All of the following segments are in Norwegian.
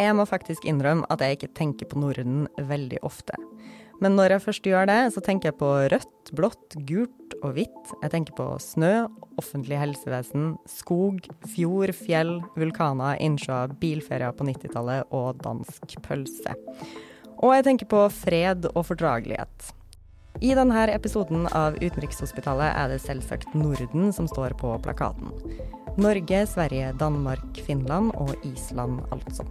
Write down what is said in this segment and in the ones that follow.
Jeg må faktisk innrømme at jeg ikke tenker på Norden veldig ofte. Men når jeg først gjør det, så tenker jeg på rødt, blått, gult og hvitt. Jeg tenker på snø, offentlig helsevesen, skog, fjord, fjell, vulkaner, innsjøer, bilferier på 90-tallet og dansk pølse. Og jeg tenker på fred og fordragelighet. I denne episoden av Utenrikshospitalet er det selvsagt Norden som står på plakaten. Norge, Sverige, Danmark, Finland og Island, altså.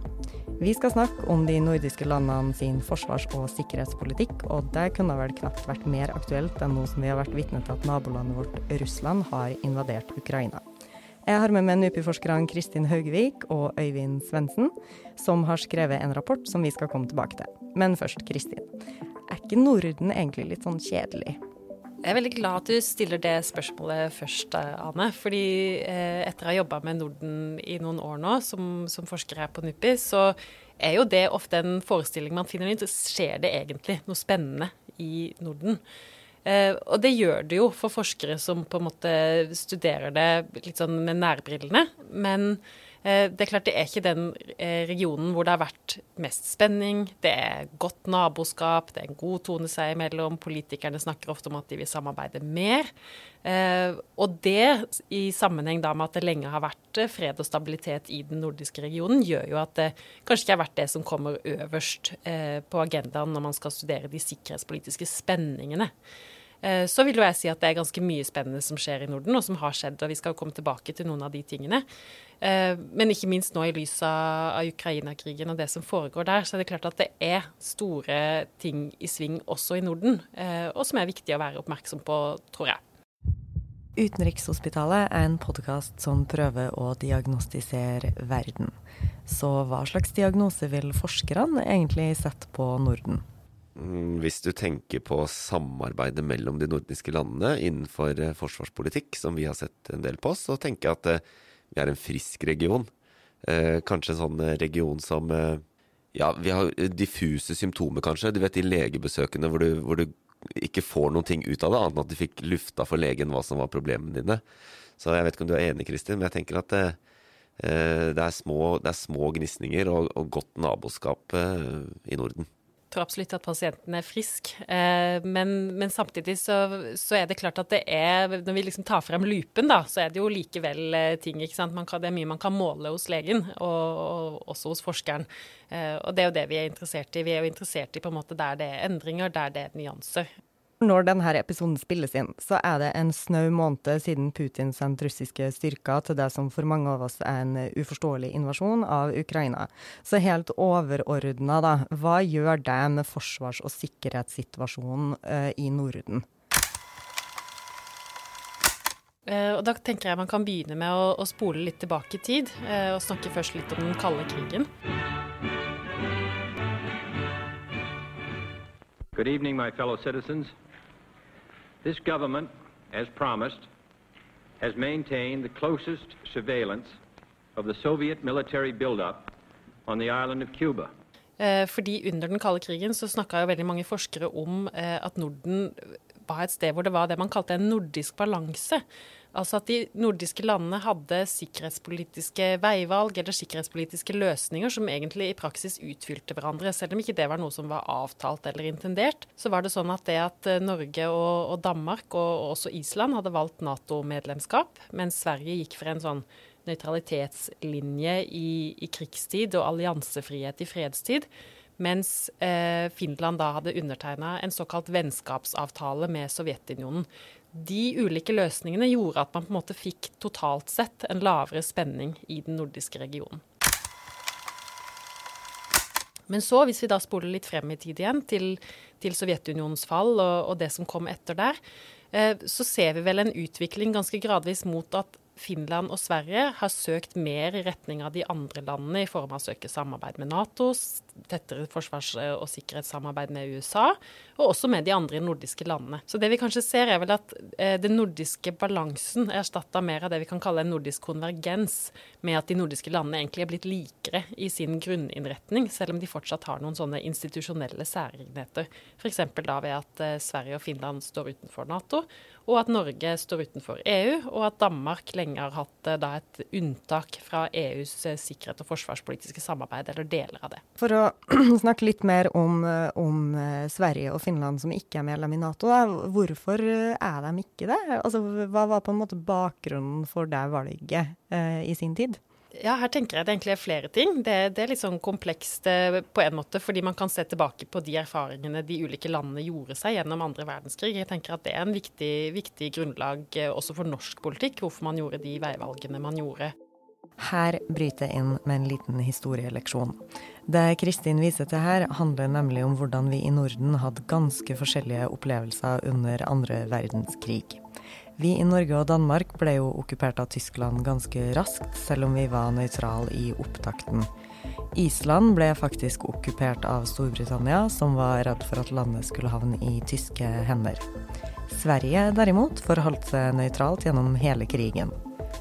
Vi skal snakke om de nordiske landene sin forsvars- og sikkerhetspolitikk, og det kunne vel knapt vært mer aktuelt enn nå som vi har vært vitne til at nabolandet vårt Russland har invadert Ukraina. Jeg har med meg NUPI-forskerne Kristin Haugvik og Øyvind Svendsen, som har skrevet en rapport som vi skal komme tilbake til. Men først, Kristin. Er ikke Norden egentlig litt sånn kjedelig? Jeg er veldig glad at du stiller det spørsmålet først, Ane. Fordi eh, etter å ha jobba med Norden i noen år nå, som, som, forsker her på NUPI, så er jo det ofte en forestilling man finner nytt. Skjer det egentlig noe spennende i Norden? Eh, og det gjør det jo for forskere som på en måte studerer det litt sånn med nærbrillene. Men Eh, det er klart det er ikke den eh, regionen hvor det har vært mest spenning. Det er godt naboskap, det er en god tone seg imellom. Politikerne snakker ofte om at de vil samarbeide mer. Eh, og det, i sammenheng da med at det lenge har vært fred og stabilitet i den nordiske regionen, gjør jo at det kanskje ikke har vært det som kommer øverst på agendaen når man skal studere de sikkerhetspolitiske spenningene. Så vil jo jeg si at det er ganske mye spennende som skjer i Norden, og som har skjedd. og Vi skal jo komme tilbake til noen av de tingene. Eh, men ikke minst nå i lys av Ukraina-krigen og det som foregår der, så er det klart at det er store ting i sving også i Norden, eh, og som er viktig å være oppmerksom på, tror jeg. Utenrikshospitalet er en podkast som prøver å diagnostisere verden. Så hva slags diagnose vil forskerne egentlig sette på Norden? Mm, hvis du tenker på samarbeidet mellom de nordiske landene innenfor eh, forsvarspolitikk, som vi har sett en del på, så tenker jeg at vi er en frisk region. Eh, kanskje en sånn eh, region som eh, Ja, vi har diffuse symptomer, kanskje. Du vet de legebesøkene hvor du, hvor du ikke får noen ting ut av det, annet enn at du fikk lufta for legen hva som var problemene dine. Så jeg vet ikke om du er enig, Kristin, men jeg tenker at det, eh, det er små, små gnisninger og, og, godt naboskap eh, i Norden tror absolutt at pasienten er frisk. Eh, men, men, samtidig så, så, er det klart at det er Når vi liksom tar frem lupen, da, så er det jo likevel eh, ting. ikke sant? Kan, det er mye man kan måle hos legen, og, og også hos forskeren. Eh, og det er jo det vi er interessert i. Vi er jo interessert i på en måte der det er endringer, der det er nyanser. Når denne episoden spilles inn, så er det en snau måned siden Putin sendte russiske styrker til det som for mange av oss er en uforståelig invasjon av Ukraina. Så helt overordna, da, hva gjør det med forsvars- og sikkerhetssituasjonen uh, i Norden? Uh, og da tenker jeg man kan begynne med å, å spole litt tilbake i tid, uh, og snakke først litt om den kalde krigen. Good evening, my fellow citizens. This government, as promised, has maintained the closest surveillance of the Soviet military buildup on the island of Cuba. Eh, fordi under den kalde krigen så snakka veldig mange forskere om eh, at Norden var et sted hvor det var det man kalte en nordisk balanse. Altså at de nordiske landene hadde sikkerhetspolitiske veivalg eller sikkerhetspolitiske løsninger som egentlig i praksis utfylte hverandre. Selv om ikke det var noe som var avtalt eller intendert, så var det sånn at det at eh, Norge og, og Danmark og også Island hadde valgt Nato-medlemskap, mens Sverige gikk for en sånn nøytralitetslinje i, i krigstid og alliansefrihet i fredstid. Mens eh, Finland da hadde undertegna en såkalt vennskapsavtale med Sovjetunionen de ulike løsningene gjorde at man på en måte fikk totalt sett en lavere spenning i den nordiske regionen. Men så, hvis vi da spoler litt frem i tid igjen, til, til Sovjetunionens fall og, og, det som kom etter der, eh, så ser vi vel en utvikling ganske gradvis mot at Finland og Sverige har søkt mer i retning av de andre landene i form av å søke samarbeid med Nato, tettere forsvars- og sikkerhetssamarbeid med USA, og også med de andre nordiske landene. Så det vi kanskje ser, er vel at eh, den nordiske balansen er erstatta mer av det vi kan kalle en nordisk konvergens, med at de nordiske landene egentlig er blitt likere i sin grunninnretning, selv om de fortsatt har noen sånne institusjonelle særegenheter. F.eks. da ved at eh, Sverige og Finland står utenfor Nato, og at Norge står utenfor EU, og at Danmark lenge har hatt da, et unntak fra EUs sikkerhet og forsvarspolitiske samarbeid, eller deler av det. For å snakke litt mer om, om Sverige og Finland Finland som ikke er medlem i Nato. Da. Hvorfor er de ikke det? Altså, hva var på en måte bakgrunnen for det valget eh, i sin tid? Ja, her tenker jeg det egentlig er flere ting. Det, det, er litt sånn komplekst eh, på en måte, fordi man kan se tilbake på de erfaringene de ulike landene gjorde seg gjennom andre verdenskrig. Jeg tenker at det er en viktig, viktig grunnlag eh, også for norsk politikk, hvorfor man gjorde de veivalgene man gjorde. Her bryter jeg inn med en liten historieleksjon. Det Kristin viser til her, handler nemlig om hvordan vi i Norden hadde ganske forskjellige opplevelser under andre verdenskrig. Vi i Norge og Danmark ble jo okkupert av Tyskland ganske raskt, selv om vi var nøytrale i opptakten. Island ble faktisk okkupert av Storbritannia, som var redd for at landet skulle havne i tyske hender. Sverige derimot forholdt seg nøytralt gjennom hele krigen.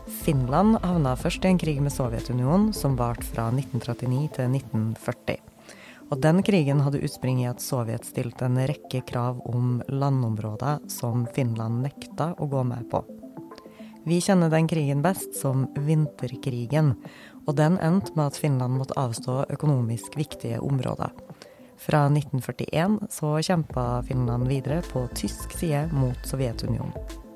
Finland havna først i en krig med Sovjetunionen som varte fra 1939 til 1940. Og den krigen hadde utspring i at Sovjet stilte en rekke krav om landområder som Finland nekta å gå med på. Vi kjenner den krigen best som vinterkrigen, og den endte med at Finland måtte avstå økonomisk viktige områder. Fra 1941 så kjempa Finland videre på tysk side mot Sovjetunionen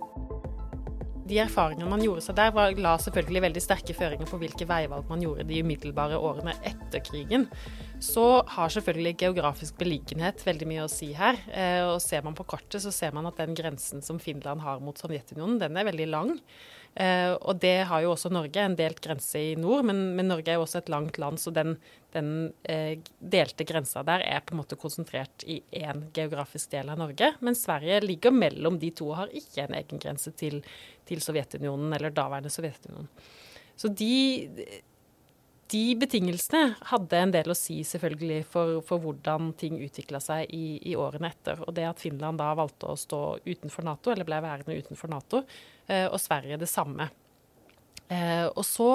de erfaringene man gjorde seg der, var, la selvfølgelig veldig sterke føringer på hvilke veivalg man gjorde de umiddelbare årene etter krigen. Så har selvfølgelig geografisk beliggenhet veldig mye å si her. Eh, og Ser man på kartet, så ser man at den grensen som Finland har mot Sovjetunionen, den er veldig lang. Uh, og det har jo også Norge, en delt grense i nord, men, men Norge er jo også et langt land, så den, den uh, delte grensa der er på en måte konsentrert i én geografisk del av Norge. Men Sverige ligger mellom de to og har ikke en egen grense til, til Sovjetunionen, eller daværende Sovjetunionen. Så de, de betingelsene hadde en del å si selvfølgelig for, for hvordan ting utvikla seg i, i, årene etter. Og det at Finland da valgte å stå utenfor Nato, eller ble værende utenfor Nato, eh, og Sverige det samme. Eh, og så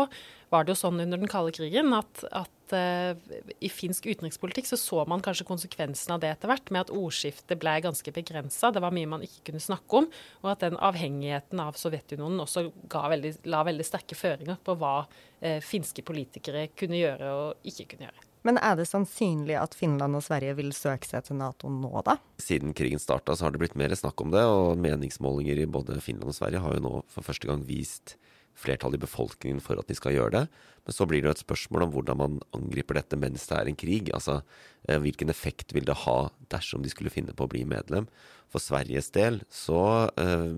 var det jo sånn under den kalde krigen at, at uh, i finsk utenrikspolitikk så så man kanskje konsekvensen av det etter hvert, med at ordskiftet ble ganske begrensa. Det var mye man ikke kunne snakke om. Og at den avhengigheten av Sovjetunionen også veldig, la veldig sterke føringer på hva uh, finske politikere kunne gjøre og ikke kunne gjøre. Men er det sannsynlig at Finland og Sverige vil søke seg til Nato nå, da? Siden krigen starta, så har det blitt mer snakk om det. Og meningsmålinger i både Finland og Sverige har jo nå for første gang vist flertall i befolkningen for at de skal gjøre det. Men så blir det jo et spørsmål om hvordan man angriper dette mens det er en krig. Altså eh, hvilken effekt vil det ha dersom de skulle finne på å bli medlem? For Sveriges del så eh,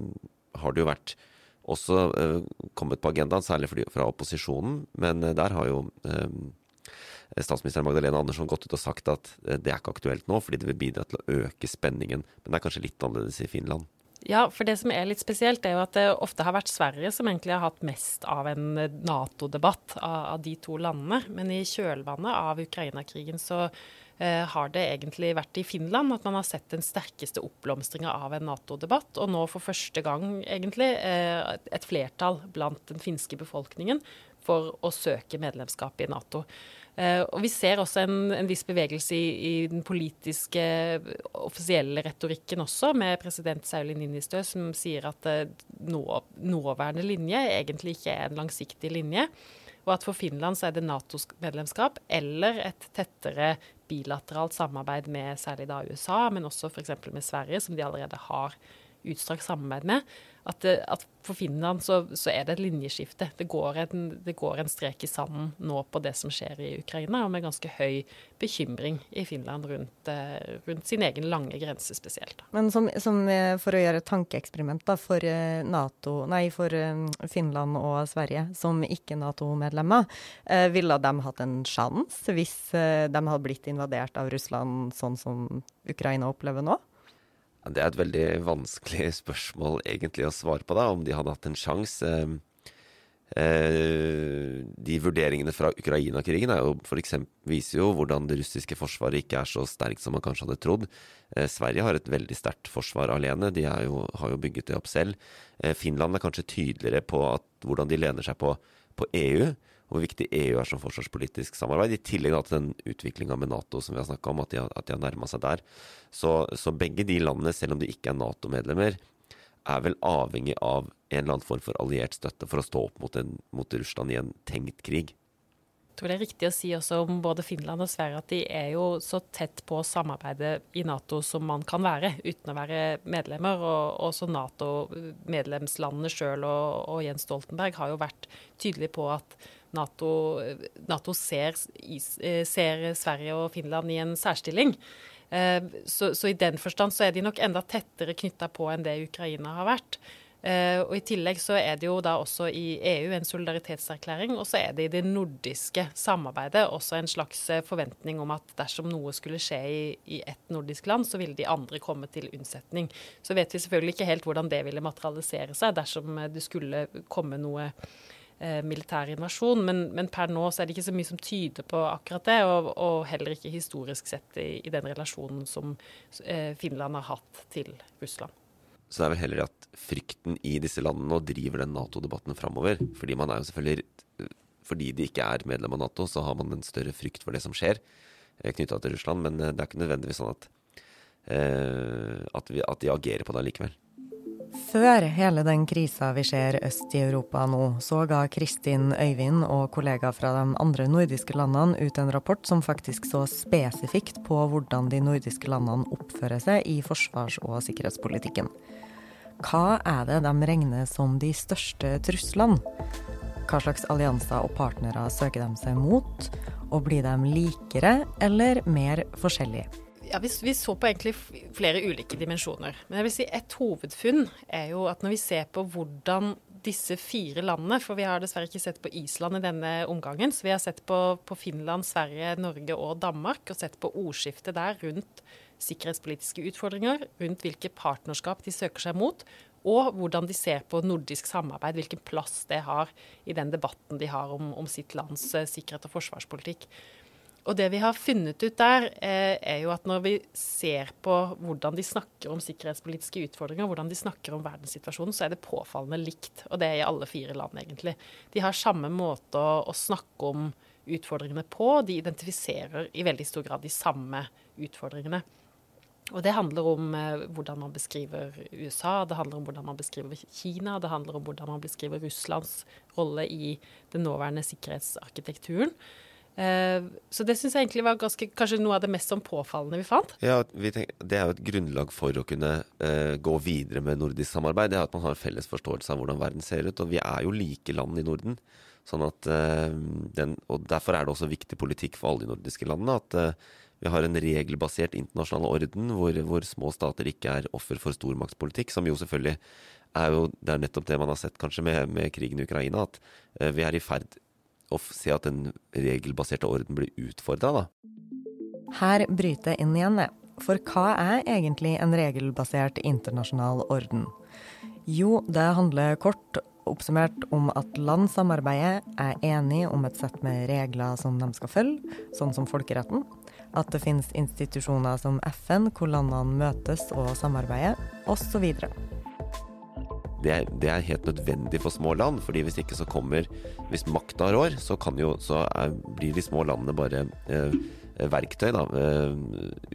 har det jo vært også eh, kommet på agendaen, særlig fra opposisjonen. Men eh, der har jo eh, statsminister Magdalena Andersson gått ut og sagt at eh, det er ikke aktuelt nå, fordi det vil bidra til å øke spenningen. Men det er kanskje litt annerledes i Finland. Ja, for det som er litt spesielt, er jo at det ofte har vært Sverige som egentlig har hatt mest av en Nato-debatt av, av, de to landene. Men i kjølvannet av Ukraina-krigen så eh, har det egentlig vært i Finland at man har sett den sterkeste oppblomstringa av en Nato-debatt. Og nå for første gang egentlig eh, et flertall blant den finske befolkningen for å søke medlemskap i Nato. Uh, og Vi ser også en, en viss bevegelse i, i, den politiske, offisielle retorikken også, med president Sauli Ninistø som sier at uh, nå, nåværende linje egentlig ikke er en langsiktig linje. Og at for Finland så er det Nato-medlemskap eller et tettere bilateralt samarbeid med særlig da USA, men også f.eks. med Sverige, som de allerede har utstrakt samarbeid med at, det, at for Finland så, så, er det et linjeskifte. Det går, en, det går, en, strek i sanden nå på det som skjer i Ukraina, og med ganske høy bekymring i Finland rundt, eh, rundt sin egen lange grense spesielt. Men som, som eh, for å gjøre et tankeeksperiment for, eh, NATO, nei, for Finland og Sverige som ikke Nato-medlemmer, ville de hatt en sjanse hvis de hadde blitt invadert av Russland sånn som Ukraina opplever nå? Det er et veldig vanskelig spørsmål egentlig å svare på, da, om de hadde hatt en sjanse. Eh, de vurderingene fra Ukraina-krigen viser jo hvordan det russiske forsvaret ikke er så sterkt som man kanskje hadde trodd. Eh, Sverige har et veldig sterkt forsvar alene, de jo, har jo bygget det opp selv. Eh, Finland er kanskje tydeligere på at, hvordan de lener seg på, på EU, hvor viktig EU er som forsvarspolitisk samarbeid. I tillegg til den utviklinga med Nato som vi har snakka om, at de har, at har nærma seg der. Så, så begge de landene, selv om de ikke er Nato-medlemmer, er vel avhengig av en eller annen form for alliert støtte for å stå opp mot, en, mot Russland i en tenkt krig. Jeg tror det er riktig å si også om både Finland og Sverige at de er jo så tett på samarbeidet i Nato som man kan være, uten å være medlemmer. Og også Nato-medlemslandene sjøl og, og, Jens Stoltenberg har jo vært tydelige på at Nato, NATO ser, ser Sverige og Finland i en særstilling. Eh, så, så, i den forstand så er de nok enda tettere knytta på enn det Ukraina har vært. Uh, og I tillegg så er det jo da også i EU en solidaritetserklæring, og så er det i det nordiske samarbeidet også en slags eh, forventning om at dersom noe skulle skje i, i ett nordisk land, så ville de andre komme til unnsetning. Så vet vi selvfølgelig ikke helt hvordan det ville materialisere seg dersom det skulle komme noe eh, militær invasjon. Men, men, per nå så er det ikke så mye som tyder på akkurat det, og, og heller ikke historisk sett i, i den relasjonen som eh, Finland har hatt til Russland. Så det er vel heller at frykten i disse landene nå driver den Nato-debatten framover. Fordi man er jo selvfølgelig Fordi de ikke er medlem av Nato, så har man en større frykt for det som skjer eh, knytta til Russland. Men eh, det er ikke nødvendigvis sånn at, eh, at, vi, at de agerer på det likevel. Før hele den krisa vi ser øst i Europa nå, så ga Kristin Øyvind og kollegaer fra de andre nordiske landene ut en rapport som faktisk så spesifikt på hvordan de nordiske landene oppfører seg i forsvars- og sikkerhetspolitikken. Hva er det de regner som de største truslene? Hva slags allianser og partnere søker de seg mot? Og blir de likere eller mer forskjellige? Ja, vi, vi, så på egentlig flere ulike dimensjoner. Men jeg vil si et hovedfunn er jo at når vi ser på hvordan disse fire landene, for vi har dessverre ikke sett på Island i denne omgangen, så vi har sett på, på Finland, Sverige, Norge og Danmark, og sett på ordskiftet der rundt sikkerhetspolitiske utfordringer, rundt hvilke partnerskap de søker seg mot, og hvordan de ser på nordisk samarbeid, hvilken plass det har i den debatten de har om, om sitt lands eh, sikkerhet og forsvarspolitikk. Og det vi har funnet ut der, eh, er jo at når vi ser på hvordan de snakker om sikkerhetspolitiske utfordringer, hvordan de snakker om verdenssituasjonen, så er det påfallende likt. Og det er i alle fire land, egentlig. De har samme måte å, snakke om utfordringene på. De identifiserer i veldig stor grad de samme utfordringene. Og det handler om eh, hvordan man beskriver USA, det handler om hvordan man beskriver Kina, det handler om hvordan man beskriver Russlands rolle i den nåværende sikkerhetsarkitekturen. Eh, så det syns jeg egentlig var ganske, kanskje noe av det mest sånn påfallende vi fant. Ja, vi tenker, Det er jo et grunnlag for å kunne uh, gå videre med nordisk samarbeid. Det er at man har felles forståelse av hvordan verden ser ut. Og vi er jo like land i Norden. Sånn at, uh, den, og Derfor er det også viktig politikk for alle de nordiske landene at uh, vi har en regelbasert internasjonal orden hvor, hvor, små stater ikke er offer for stormaktspolitikk, som jo selvfølgelig er jo Det er nettopp det man har sett kanskje med, med krigen i Ukraina, at vi er i ferd å se at den regelbaserte orden blir utfordra, da. Her bryter jeg inn igjen, jeg. For hva er egentlig en regelbasert internasjonal orden? Jo, det handler kort oppsummert om at land samarbeider, er enige om et sett med regler som de skal følge, sånn som folkeretten. At det finnes institusjoner som FN, hvor landene møtes og samarbeider, osv det er, det er, helt nødvendig for små land. fordi hvis ikke så kommer Hvis makta rår, så, jo, så er, blir de små landene bare eh, verktøy da, eh,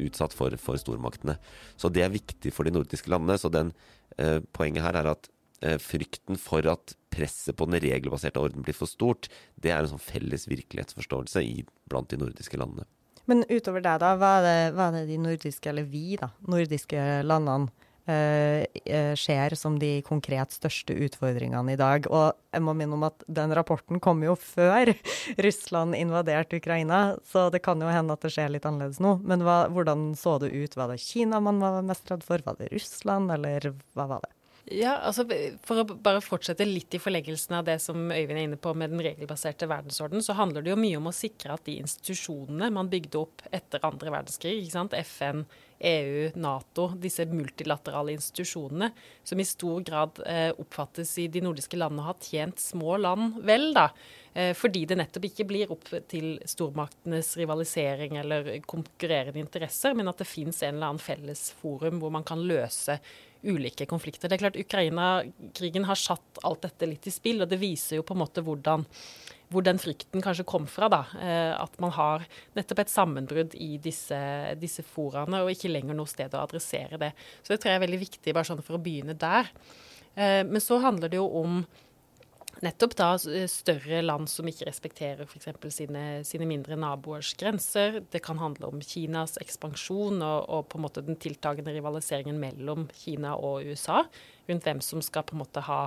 utsatt for, for, stormaktene. Så det er viktig for de nordiske landene. Så den, eh, poenget her er at eh, frykten for at presset på den regelbaserte orden blir for stort, det er en sånn felles virkelighetsforståelse i, blant de nordiske landene. Men utover det, da, hva er det, hva er det de nordiske, eller vi, da, nordiske landene Eh, eh, ser som de konkret største utfordringene i dag. Og jeg må minne om at den rapporten kom jo før Russland invaderte Ukraina, så det kan jo hende at det skjer litt annerledes nå. Men hva, hvordan så det ut? Var det Kina man var mest redd for? Var det Russland, eller hva var det? Ja, altså For å bare fortsette litt i forleggelsen av det som Øyvind er inne på med den regelbaserte verdensorden, så handler det jo mye om å sikre at de institusjonene man bygde opp etter andre verdenskrig, ikke sant? FN, EU, Nato, disse multilaterale institusjonene, som i stor grad eh, oppfattes i de nordiske landene å ha tjent små land vel, da. Eh, fordi det nettopp ikke blir opp til stormaktenes rivalisering eller konkurrerende interesser, men at det fins en eller annen felles forum hvor man kan løse ulike konflikter. Det er klart Ukraina-krigen har satt alt dette litt i spill, og det viser jo på en måte hvordan hvor den frykten kanskje kom fra. da, eh, At man har nettopp et sammenbrudd i disse, disse foraene, og ikke lenger noe sted å adressere det. Så det tror jeg er veldig viktig, bare sånn for å begynne der. Eh, men så handler det jo om nettopp da større land som ikke respekterer f.eks. Sine, sine mindre naboers grenser. Det kan handle om Kinas ekspansjon og, og, på en måte den tiltagende rivaliseringen mellom Kina og USA rundt hvem som skal på en måte ha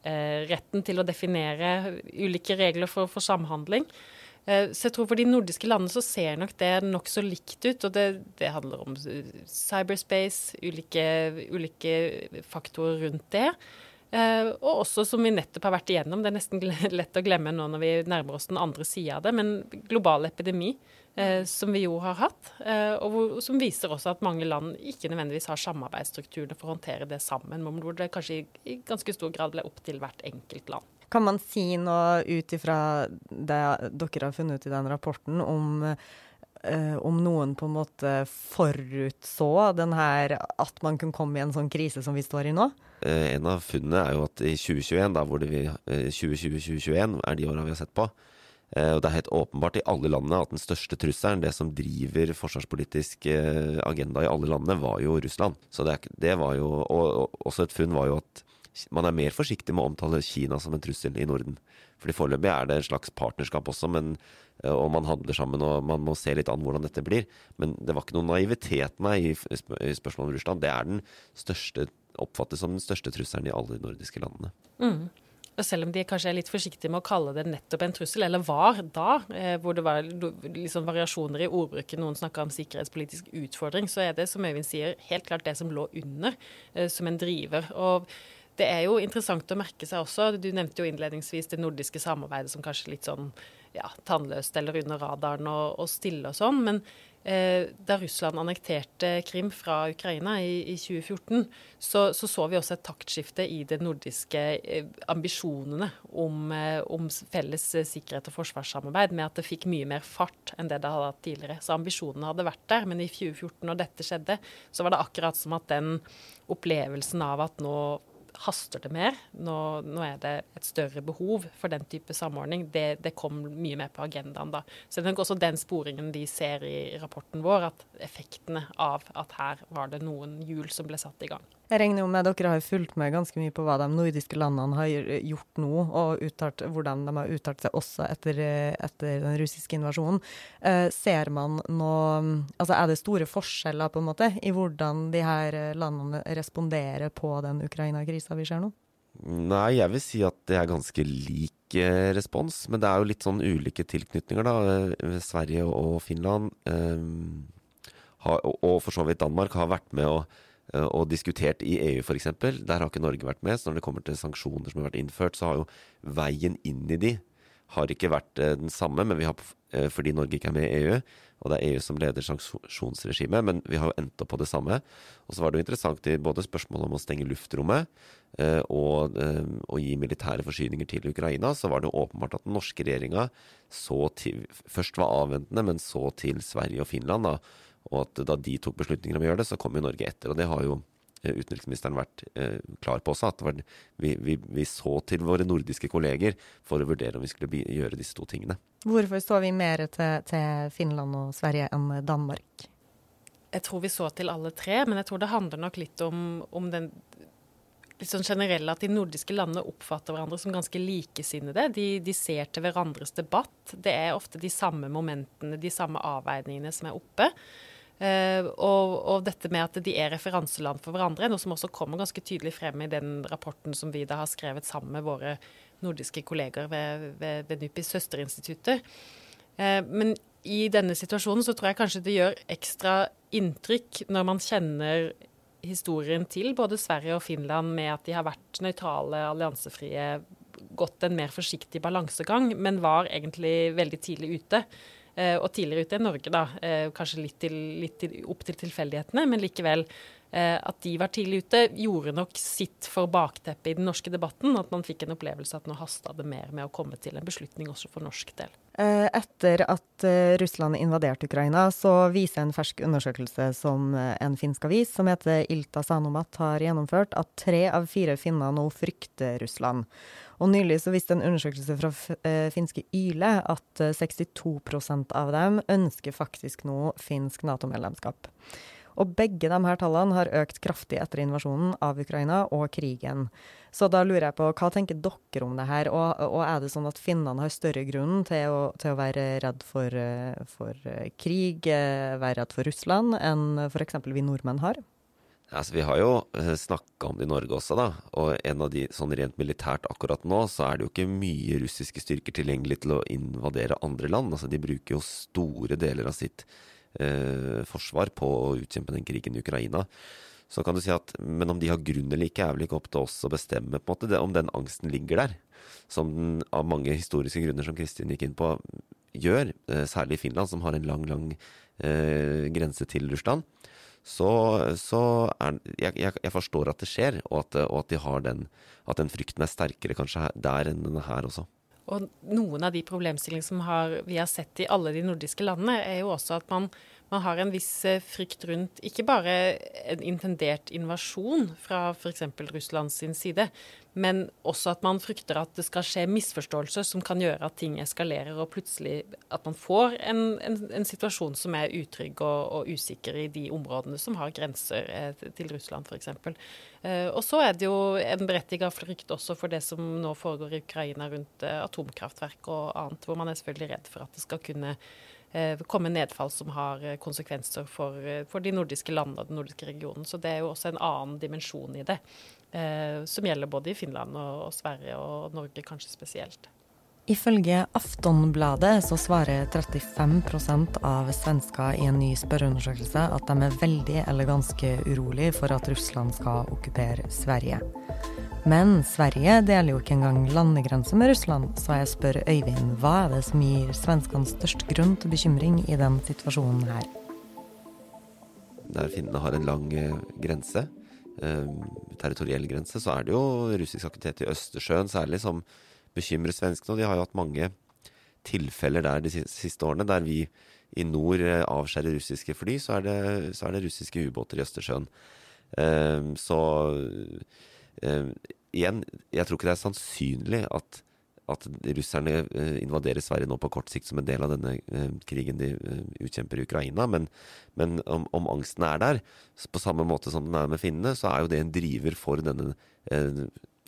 Eh, retten til å definere ulike regler for, for samhandling. Eh, så jeg tror For de nordiske landene så ser nok det nokså likt ut. og det, det, handler om cyberspace, ulike, ulike faktorer rundt det. Uh, og også, som vi nettopp har vært igjennom, det er nesten lett å glemme nå når vi nærmer oss den andre sida av det, men global epidemi, Eh, som vi jo har hatt. eh, og hvor, som viser også at mange land ikke nødvendigvis har samarbeidsstrukturene for å håndtere det sammen, men hvor det kanskje i, i ganske stor grad ble opp til hvert enkelt land. Kan man si noe ut ifra det dere har funnet ut i den rapporten, om Uh, om noen på en måte forutså den her, at man kunne komme i en sånn krise som vi står i nå? Uh, en av funnene er jo at i 2021, da hvor det vi, uh, 2020-2021 er de åra vi har sett på, uh, og det er helt åpenbart i alle landene at den største trusselen, det som driver forsvarspolitisk agenda i alle landene, var jo Russland. Så det, det var jo, og, og, også et funn var jo at man er mer forsiktig med å omtale Kina som en trussel i Norden. Fordi Foreløpig er det en slags partnerskap også, men Eh, og man handler sammen og man må se litt an hvordan dette blir. Men det var ikke noen naivitet meg i, i spørsmålet om Russland. Det er den største, oppfattes som den største trusselen i alle de nordiske landene. Mm. Og selv om de kanskje er litt forsiktige med å kalle det nettopp en trussel, eller var da, eh, hvor det var liksom variasjoner i ordbruken, noen snakka om sikkerhetspolitisk utfordring, så er det, som Øyvind sier, helt klart det som lå under eh, som en driver. Og det er jo interessant å merke seg også, du nevnte jo innledningsvis det nordiske samarbeidet som kanskje litt sånn ja, tannløst eller under radaren og, og stille og sånn. Men eh, da Russland annekterte Krim fra Ukraina i, i 2014, så, så, så vi også et taktskifte i de nordiske eh, ambisjonene om, eh, om, felles sikkerhet og forsvarssamarbeid, med at det fikk mye mer fart enn det det hadde hatt tidligere. Så ambisjonene hadde vært der, men i 2014, når dette skjedde, så var det akkurat som at den opplevelsen av at nå haster det mer. Nå, nå, er det et større behov for den type samordning. Det, det kom mye mer på agendaen da. Så det er også den sporingen de ser i rapporten vår, at effektene av at her var det noen hjul som ble satt i gang. Jeg regner jo med at dere har fulgt med ganske mye på hva de nordiske landene har gjort nå, og uttalt, hvordan de har uttalt seg også etter, etter den russiske invasjonen. Eh, ser man noe Altså er det store forskjeller på en måte i hvordan de her landene responderer på den Ukraina-krisa vi ser nå? Nei, jeg vil si at det er ganske lik eh, respons. Men det er jo litt sånn ulike tilknytninger, da. Eh, Sverige og Finland, eh, har, og for så vidt Danmark, har vært med å Eh, og diskutert i EU f.eks. Der har ikke Norge vært med. Så når det kommer til sanksjoner som har vært innført, så har jo veien inn i de har ikke vært eh, den samme, men vi har, fordi Norge ikke er med i EU, og det er EU som leder sanksjonsregimet, men vi har jo endt opp på det samme. Og så var det jo interessant i både spørsmålet om å stenge luftrommet og å gi militære forsyninger til Ukraina, så var det jo åpenbart at den norske regjeringa først var avventende, men så til Sverige og Finland. da, og at da de tok beslutninger om å gjøre det, så kom jo Norge etter. Og det har jo eh, utenriksministeren vært eh, klar på også, at var, vi, vi, vi, så til våre nordiske kolleger for å vurdere om vi skulle gjøre disse to tingene. Hvorfor så vi mer til, til Finland og Sverige enn Danmark? Jeg tror vi så til alle tre, men jeg tror det handler nok litt om, om den litt sånn generelle at de nordiske landene oppfatter hverandre som ganske likesinnede. De, de, ser til hverandres debatt. Det er ofte de samme momentene, de samme avveiningene som er oppe. Uh, og, og, dette med at de er referanseland for hverandre, noe som også kommer ganske tydelig frem i den rapporten som vi da har skrevet sammen med våre nordiske kolleger ved, ved, ved NUPIs søsterinstitutter. Uh, men i denne situasjonen så tror jeg kanskje det gjør ekstra inntrykk når man kjenner historien til både Sverige og Finland med at de har vært nøytrale, alliansefrie, gått en mer forsiktig balansegang, men var egentlig veldig tidlig ute. Og tidligere ute i Norge, da. kanskje litt, til, litt til, opp til tilfeldighetene, men likevel. Eh, at de var tidlig ute, gjorde nok sitt for bakteppet i den norske debatten. At man fikk en opplevelse at nå hasta det mer med å komme til en beslutning også for norsk del. Eh, etter at eh, Russland invaderte Ukraina, så viser en fersk undersøkelse som en finsk avis som heter Ilta Sanomat har gjennomført, at tre av fire finner nå frykter Russland. Og nylig så viste en undersøkelse fra finske Yle at 62% av dem ønsker faktisk nå finsk Nato-medlemskap. Og begge de her tallene har økt kraftig etter invasjonen av Ukraina og krigen. Så da lurer jeg på, hva tenker dere om det her, og, og er det sånn at finnene har større grunn til å, til å være redd for, for, krig, være redd for Russland, enn f.eks. vi nordmenn har? Altså, vi har jo eh, snakka om det i Norge også, da. Og en av de, sånn rent militært akkurat nå, så er det jo ikke mye russiske styrker tilgjengelig til å invadere andre land. Altså, de bruker jo store deler av sitt eh, forsvar på å utkjempe den krigen i Ukraina. Så kan du si at, Men om de har grunn eller ikke, er vel ikke opp til oss å bestemme på en måte, det, om den angsten ligger der. Som den av mange historiske grunner som Kristin gikk inn på, gjør. Eh, særlig i Finland, som har en lang, lang eh, grense til Russland. Så, så er, jeg, jeg, forstår at det skjer, og at, og at, de har den, at den frykten er sterkere kanskje der enn den er her også. Og noen av de problemstillingene som har, vi har sett i alle de nordiske landene, er jo også at man man har en viss eh, frykt rundt ikke bare en intendert invasjon fra f.eks. Russland sin side, men også at man frykter at det skal skje misforståelser som kan gjøre at ting eskalerer, og plutselig at man får en, en, en situasjon som er utrygg og, og, usikker i de områdene som har grenser eh, til Russland f.eks. Eh, og så er det jo en berettiget frykt også for det som nå foregår i Ukraina rundt atomkraftverk og annet, hvor man er selvfølgelig redd for at det skal kunne Eh, komme nedfall som har eh, konsekvenser for, eh, for, de nordiske landene og den nordiske regionen. Så det er jo også en annen dimensjon i det, eh, som gjelder både i Finland og, og Sverige og Norge kanskje spesielt. Ifølge Aftonbladet så svarer 35% av svensker i en ny spørreundersøkelse at de er veldig eller ganske urolig for at Russland skal okkupere Sverige. Men Sverige deler jo ikke engang landegrense med Russland, så jeg spør Øyvind hva er det som gir svenskene størst grunn til bekymring i den situasjonen her? Der finnene har en lang eh, grense, eh, territoriell grense, så er det jo russisk aktivitet i Østersjøen særlig som bekymre svenskene. Og de har jo hatt mange tilfeller der de siste årene der vi i nord eh, avskjærer russiske fly, så er det, så er det russiske ubåter i Østersjøen. Um, så um, igjen, jeg tror ikke det er sannsynlig at, at russerne uh, invaderer Sverige nå på kort sikt som en del av denne uh, krigen de utkjemper i Ukraina. Men, men om, om, angsten er der, på samme måte som den er med finnene, så er jo det en driver for denne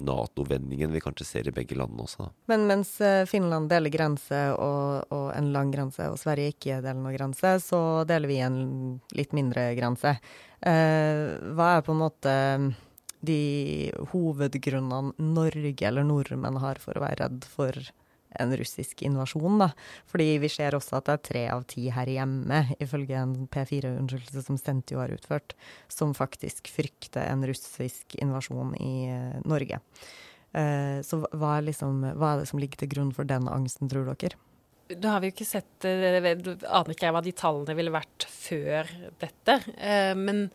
Nato-vendingen vi kanskje ser i begge landene også. Men mens eh, Finland deler grense og, og, en lang grense, og Sverige ikke deler noen grense, så deler vi en litt mindre grense. Eh, hva er på en måte de hovedgrunnene Norge eller nordmenn har for å være redd for en russisk invasjon. Da. Fordi vi ser også at det er tre av ti her hjemme, ifølge en P4-undersøkelse som Stentio har utført, som faktisk frykter en russisk invasjon i uh, Norge. Uh, så hva er, liksom, hva er det som ligger til grunn for den angsten, tror dere? Da har vi jo ikke sett uh, Aner ikke jeg hva de tallene ville vært før dette. men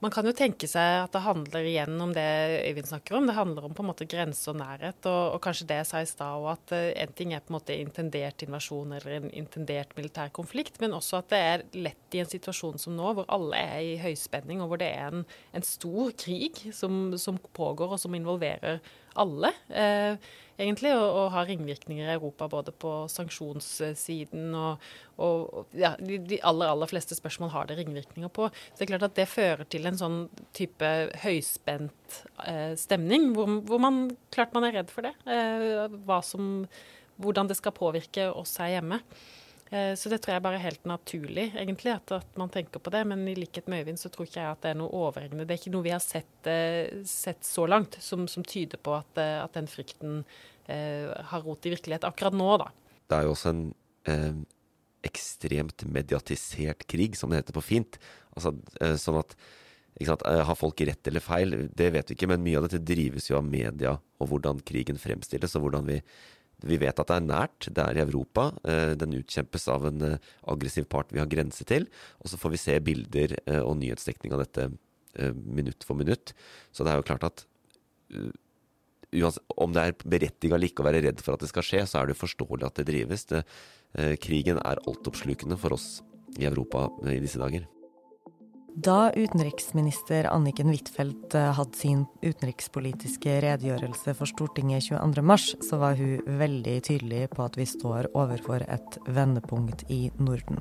man kan jo tenke seg at det handler igjen om det Øyvind snakker om. Det handler om på en måte grense og nærhet, og, og kanskje det jeg sa i stad at uh, en ting er på en måte intendert invasjon eller en intendert militær konflikt, men også at det er lett i en situasjon som nå, hvor alle er i høyspenning, og hvor det er en, en stor krig som, som, pågår, og som involverer alle. Uh, egentlig, og, og har ringvirkninger i Europa både på sanksjonssiden og, og ja, de, de, aller, aller fleste spørsmål har det ringvirkninger på. Så det er klart at det fører til en sånn type høyspent eh, stemning, hvor, hvor, man klart man er redd for det. Eh, som, hvordan det skal påvirke oss her hjemme. Eh, så det tror jeg bare er helt naturlig, egentlig, at, at, man tenker på det. Men i likhet med Øyvind så tror ikke jeg at det er noe overhengende. Det er ikke noe vi har sett, eh, sett så langt som, som, tyder på at, eh, at den frykten har rot i virkelighet akkurat nå, da. Det er jo også en eh, ekstremt mediatisert krig, som det heter på fint. Altså, eh, sånn at Har folk rett eller feil? Det vet vi ikke, men mye av dette drives jo av media og hvordan krigen fremstilles, og hvordan vi Vi vet at det er nært, det er i Europa. Eh, den utkjempes av en eh, aggressiv part vi har grense til. Og så får vi se bilder eh, og nyhetsdekning av dette minutt for minutt. Så det er jo klart at om det er berettiget eller ikke å være redd for at det skal skje, så er det forståelig at det drives. Det, krigen er altoppslukende for oss i Europa i disse dager. Da utenriksminister Anniken Huitfeldt eh, hadde sin utenrikspolitiske redegjørelse for Stortinget 22.3, så var hun veldig tydelig på at vi står overfor et vendepunkt i Norden.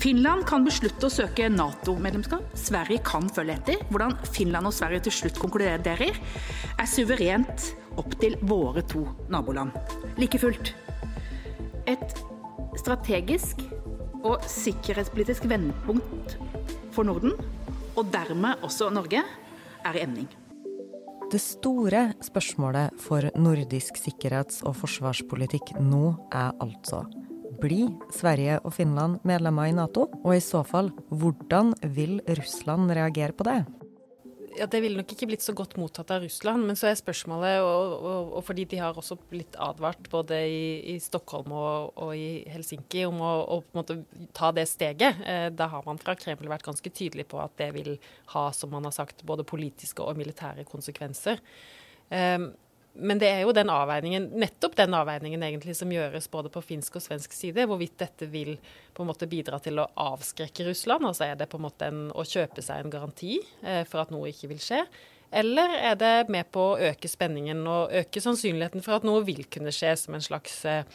Finland kan beslutte å søke Nato-medlemskap. Sverige kan følge etter. Hvordan Finland og Sverige til slutt konkluderer, er suverent opp til våre to naboland. Like fullt. Et strategisk og sikkerhetspolitisk vendepunkt for Norden, og dermed også Norge, er i emning. Det store spørsmålet for nordisk sikkerhets- og forsvarspolitikk nå er altså blir Sverige og Finland medlemmer i Nato? Og i så fall, hvordan vil Russland reagere på det? Ja, det ville nok ikke blitt så godt mottatt av Russland. Men så er spørsmålet, og, og, og fordi de har også blitt advart både i, i Stockholm og, og, i Helsinki om å, måte ta det steget. Eh, da har man fra Kreml vært ganske tydelig på at det vil ha, som man har sagt, både politiske og militære konsekvenser. Um, men det er jo den avveiningen, nettopp den avveiningen egentlig som gjøres både på finsk og svensk side, hvorvidt dette vil på en måte bidra til å avskrekke Russland. Altså er det på en måte en, å kjøpe seg en garanti eh, for at noe ikke vil skje. Eller er det med på å øke spenningen og øke sannsynligheten for at noe vil kunne skje som en slags eh,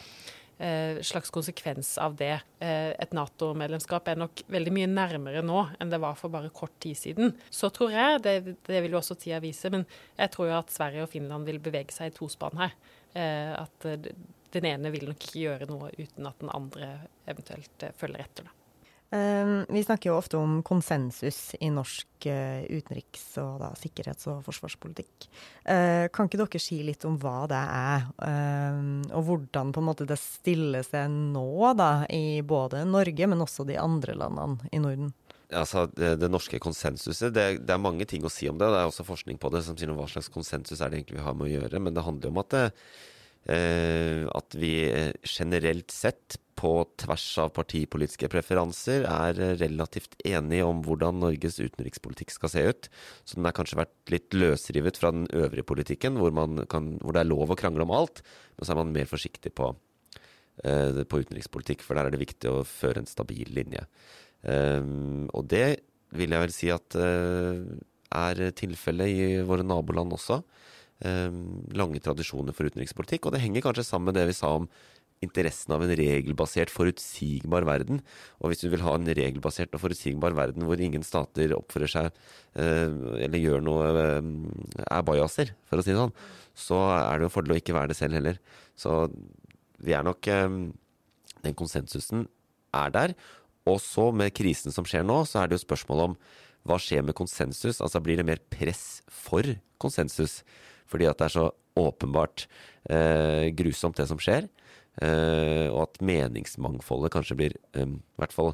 slags konsekvens av det. Eh, et Nato-medlemskap er nok veldig mye nærmere nå enn det var for bare kort tid siden. Så tror jeg, det, det vil jo også tida vise, men jeg tror jo at Sverige og Finland vil bevege seg i tospann her. Eh, at den ene vil nok ikke gjøre noe uten at den andre eventuelt følger etter. da. Ehm, vi snakker jo ofte om konsensus i norsk eh, utenriks- og da, sikkerhets- og forsvarspolitikk. Eh, kan ikke dere si litt om hva det er, ehm, og hvordan på en måte det stiller seg nå da, i både Norge, men også de andre landene i Norden? Altså, det, det norske konsensuset, det, det, er mange ting å si om det. Det er også forskning på det som sier noe hva slags konsensus er det egentlig vi har med å gjøre. Men det handler om at det, Eh, at vi generelt sett, på tvers av partipolitiske preferanser, er relativt enige om hvordan Norges utenrikspolitikk skal se ut. Så den har kanskje vært litt løsrivet fra den øvrige politikken, hvor, kan, hvor det er lov å krangle om alt. Men så er man mer forsiktig på, eh, på utenrikspolitikk, for der er det viktig å føre en stabil linje. Eh, og det vil jeg vel si at er tilfellet i våre naboland også. Ehm, lange tradisjoner for utenrikspolitikk. Og det henger kanskje sammen med det vi sa om interessen av en regelbasert, forutsigbar verden. Og hvis du vil ha en regelbasert og forutsigbar verden hvor ingen stater oppfører seg eh, eller gjør noe eh, er bajaser, for å si det sånn, så er det jo en fordel å ikke være det selv heller. Så vi er nok eh, Den konsensusen er der. Og så med krisen som skjer nå, så er det jo spørsmål om hva skjer med konsensus? Altså blir det mer press for konsensus? Fordi at det er så åpenbart eh, grusomt, det som skjer. Eh, og at meningsmangfoldet kanskje blir I hvert fall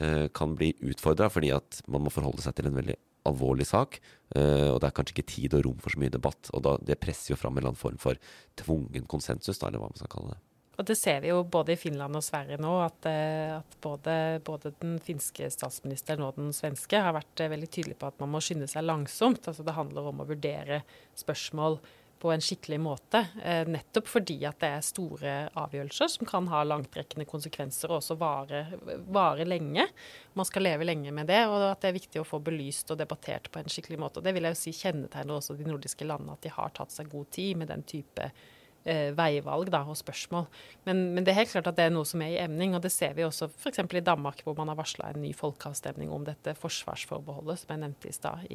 eh, kan bli utfordra fordi at man må forholde seg til en veldig alvorlig sak. Eh, og det er kanskje ikke tid og rom for så mye debatt. Og da, det presser jo fram en eller annen form for tvungen konsensus, da, eller hva man skal kalle det. Og det ser vi jo både i Finland og Sverige nå, at, at både, både, den finske statsministeren og den svenske har vært veldig tydelige på at man må skynde seg langsomt. Altså det handler om å vurdere spørsmål på en skikkelig måte. Eh, nettopp fordi at det er store avgjørelser som kan ha langtrekkende konsekvenser og også vare, vare, lenge. Man skal leve lenge med det, og at det er viktig å få belyst og debattert på en skikkelig måte. Og det vil jeg jo si kjennetegner også de nordiske landene, at de har tatt seg god tid med den type eh, veivalg da, og spørsmål. Men, men, det er helt klart at det er noe som er i emning, og det ser vi også f.eks. i Danmark, hvor man har varsla en ny folkeavstemning om dette forsvarsforbeholdet som jeg nevnte i stad,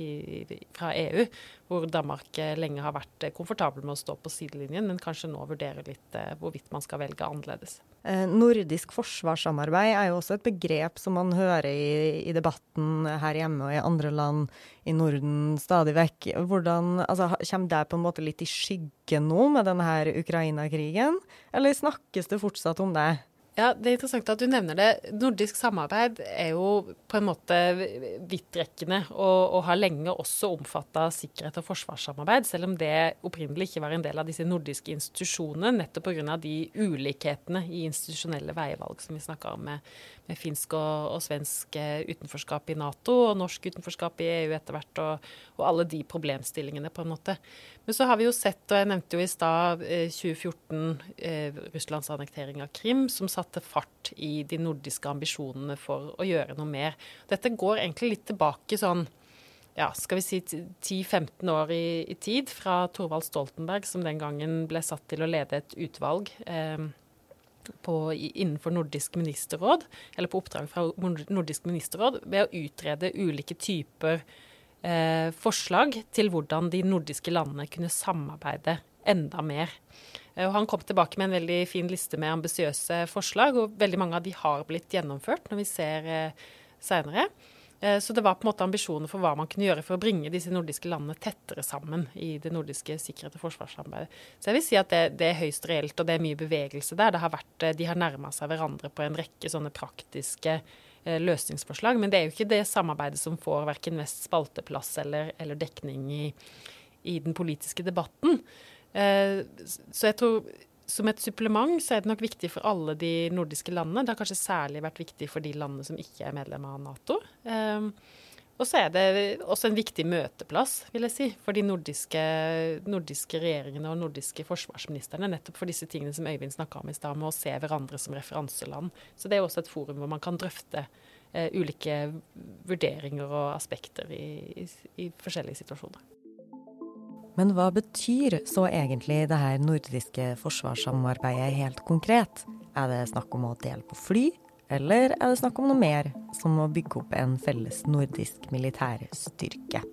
fra EU. Hvor Danmark eh, lenge har vært eh, komfortabel med å stå på sidelinjen, men kanskje nå vurderer litt eh, hvorvidt man skal velge annerledes. Eh, nordisk forsvarssamarbeid er jo også et begrep som man hører i, i, debatten her hjemme og i andre land i Norden stadig vekk. Hvordan, altså, Kommer det på en måte litt i skyggen nå med denne Ukraina-krigen, eller snakkes det fortsatt om det? Ja, Det er interessant at du nevner det. Nordisk samarbeid er jo på en måte vidtrekkende og, og, har lenge også omfatta sikkerhet og forsvarssamarbeid, selv om det opprinnelig ikke var en del av disse nordiske institusjonene, nettopp pga. de ulikhetene i institusjonelle veivalg som vi snakka om med, finsk og, og, svensk eh, utenforskap i Nato og norsk utenforskap i EU etter hvert, og, og alle de problemstillingene, på en måte. Men så har vi jo sett, og jeg nevnte jo i stad 2014 eh, eh, Russlands annektering av Krim, som satte fart i de nordiske ambisjonene for å gjøre noe mer. Dette går egentlig litt tilbake sånn ja, skal vi si 10-15 år i, i, tid, fra Thorvald Stoltenberg, som den gangen ble satt til å lede et utvalg eh, på, innenfor Nordisk ministerråd, eller på oppdrag fra Nordisk ministerråd, ved å utrede ulike typer eh, forslag til hvordan de nordiske landene kunne samarbeide enda mer. Eh, han kom tilbake med en veldig fin liste med ambisiøse forslag, og veldig mange av de har blitt gjennomført når vi ser eh, seinere. Eh, så det var på en måte ambisjoner for hva man kunne gjøre for å bringe disse nordiske landene tettere sammen i det nordiske sikkerhet- og forsvarssamarbeidet. Så jeg vil si at det, det, er høyst reelt, og det er mye bevegelse der. Har vært, eh, de har nærma seg hverandre på en rekke sånne praktiske Eh, løsningsforslag. Men det er jo ikke det samarbeidet som får verken mest spalteplass eller, eller dekning i, i, den politiske debatten. Så jeg tror som et supplement så er det nok viktig for alle de nordiske landene. Det har kanskje særlig vært viktig for de landene som ikke er medlem av Nato. Um, og så er det også en viktig møteplass, vil jeg si, for de nordiske, nordiske regjeringene og nordiske forsvarsministrene. Nettopp for disse tingene som Øyvind snakka om i stad, med å se hverandre som referanseland. Så det er også et forum hvor man kan drøfte uh, ulike vurderinger og aspekter i, i, i forskjellige situasjoner. Men hva betyr så egentlig det her nordiske forsvarssamarbeidet helt konkret? Er det snakk om å dele på fly? Eller er det snakk om noe mer, som å bygge opp en felles nordisk militærstyrke?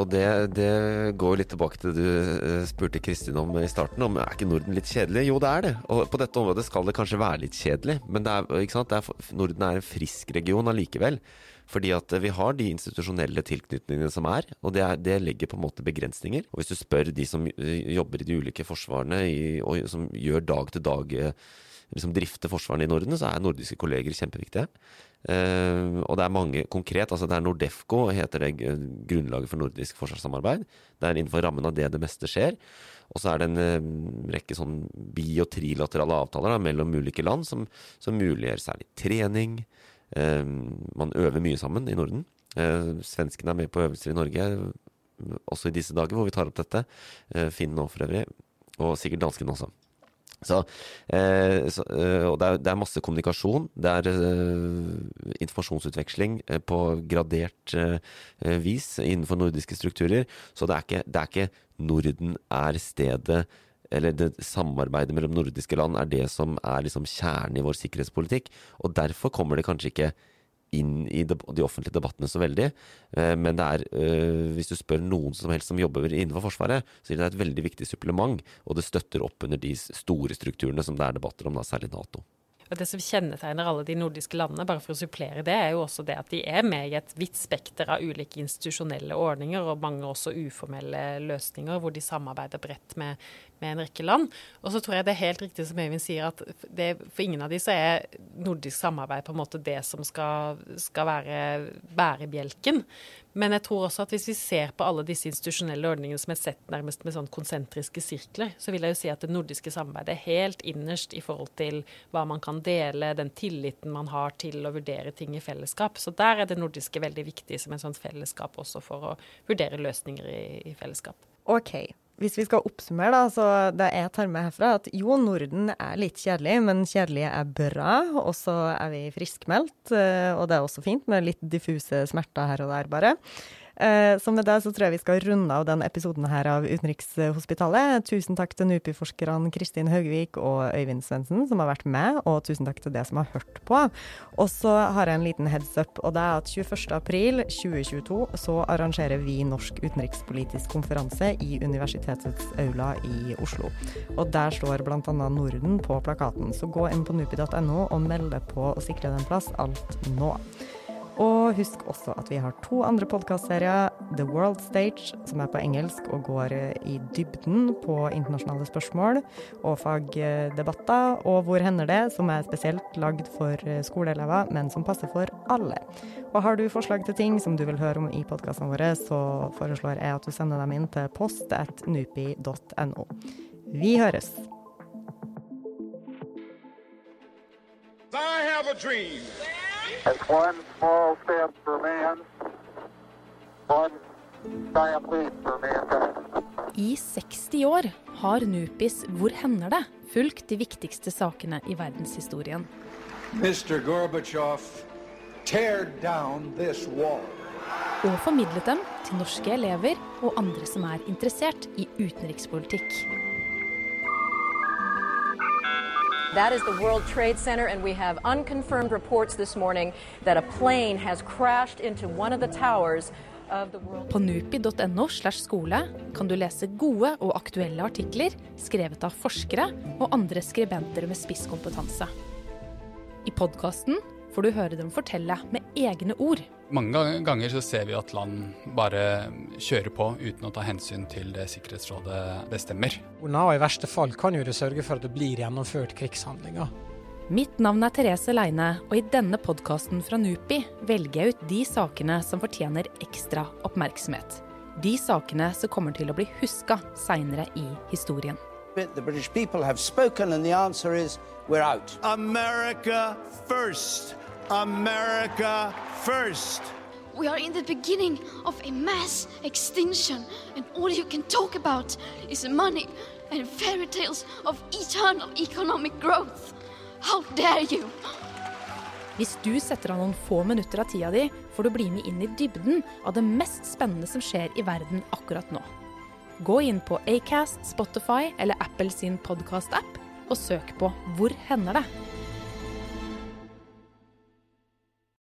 Og det, det, går litt tilbake til det du eh, spurte Kristin om i starten. om Er ikke Norden litt kjedelig? Jo, det er det. Og på dette området skal det kanskje være litt kjedelig. Men er, er, Norden er en frisk region allikevel. Fordi at vi har de institusjonelle tilknytningene som er, og det, er, det, legger på en måte begrensninger. Og hvis du spør de som eh, jobber i de ulike forsvarene, i, og som gjør dag til dag liksom drifte forsvarene i Norden, så er nordiske kolleger kjempeviktige. Uh, og det er mange konkret. altså Det er Nordefco, heter det grunnlaget for nordisk forsvarssamarbeid. Det er innenfor rammen av det det meste skjer. Og så er det en uh, rekke sånn bi- og trilaterale avtaler da, mellom ulike land som, som muliggjør særlig trening. Uh, man øver mye sammen i Norden. Svenskene er med på øvelser i Norge også i disse dager hvor vi tar opp dette. Finn nå for øvrig. Og sikkert danskene også. Så, eh, så, eh, og det er, det er, masse kommunikasjon. Det er eh, informasjonsutveksling eh, på gradert eh, vis innenfor nordiske strukturer. Så det er ikke, det er ikke Norden er stedet eller det samarbeidet mellom nordiske land er det som er liksom kjernen i vår sikkerhetspolitikk. Og derfor kommer det kanskje ikke inn i de, offentlige debattene så veldig. Eh, men det er, eh, hvis du spør noen som helst som jobber innenfor Forsvaret, så er det et veldig viktig supplement. Og det støtter opp under de store strukturene som det er debatter om, da, særlig Nato. Og Det som kjennetegner alle de nordiske landene, bare for å supplere det, er jo også det at de er med i et vidt spekter av ulike institusjonelle ordninger, og mange også uformelle løsninger, hvor de samarbeider bredt med, med en rekke land. Og så tror jeg det er helt riktig som Øyvind sier, at det, for ingen av de så er nordisk samarbeid på en måte det som skal, skal være bærebjelken. Men jeg tror også at hvis vi ser på alle disse institusjonelle ordningene som er sett nærmest med sånn konsentriske sirkler, så vil jeg jo si at det nordiske samarbeidet er helt innerst i forhold til hva man kan dele, den tilliten man har til å vurdere ting i fellesskap. Så der er det nordiske veldig viktig som en sånn fellesskap også for å vurdere løsninger i, i fellesskap. OK, hvis vi skal oppsummere, da, så det jeg tar med herfra, at jo, Norden er litt kjedelig, men kjedelige er bra. Og så er vi friskmeldt, eh, og det er også fint med litt diffuse smerter her og der, bare. Eh, så med det så tror jeg vi skal runde av denne episoden her av Utenrikshospitalet. Tusen takk til NUPI-forskerne Kristin Haugvik og Øyvind Svendsen som har vært med, og tusen takk til deg som har hørt på. Og så har jeg en liten heads up, og det er at 21.4.2022 så arrangerer vi Norsk utenrikspolitisk konferanse i Universitetets aula i Oslo. Og der står bl.a. Norden på plakaten, så gå inn på nupi.no og meld deg på å sikre deg en plass alt nå. Og husk også at vi har to andre podkastserier. The World Stage, som er på engelsk og går i dybden på internasjonale spørsmål og fagdebatter. Og Hvor hender det, som er spesielt lagd for skoleelever, men som passer for alle. Og har du forslag til ting som du vil høre om i podkastene våre, så foreslår jeg at du sender dem inn til post.nupi.no. Vi høres. I have a dream. It's one small step for man, one giant leap for mankind. I 60 år har Nupis Hvor hender det? fulgt de viktigste sakene i verdenshistorien. Mr. Gorbachev, tear down this wall. Og formidlet dem til norske elever og andre som er interessert i utenrikspolitikk. That is the World Trade Center, and we have unconfirmed reports this morning that a plane has crashed into one of the towers på nupi.no slash skole kan du lese gode og aktuelle artikler skrevet av forskere og andre skribenter med spisskompetanse. I podkasten får du høre dem fortelle med egne ord. Mange ganger så ser vi at land bare kjører på uten å ta hensyn til det Sikkerhetsrådet bestemmer. Og I verste fall kan jo det sørge for at det blir gjennomført krigshandlinger. Mitt navn er Therese Leine, og i denne podkasten fra NUPI velger jeg ut de sakene som fortjener ekstra oppmerksomhet. De sakene som kommer til å bli huska seinere i historien. The British people have spoken, and the answer is we're out. America first. America first. We are in the beginning of a mass extinction, and all you can talk about is money and fairy tales of eternal economic growth. How dare you! Hvis du setter av noen få minutter av tida di, får du bli med inn i dybden av det mest spennende som skjer i verden akkurat nå. Gå inn på Acast, Spotify eller Apple sin podkast-app og søk på Hvor hender det?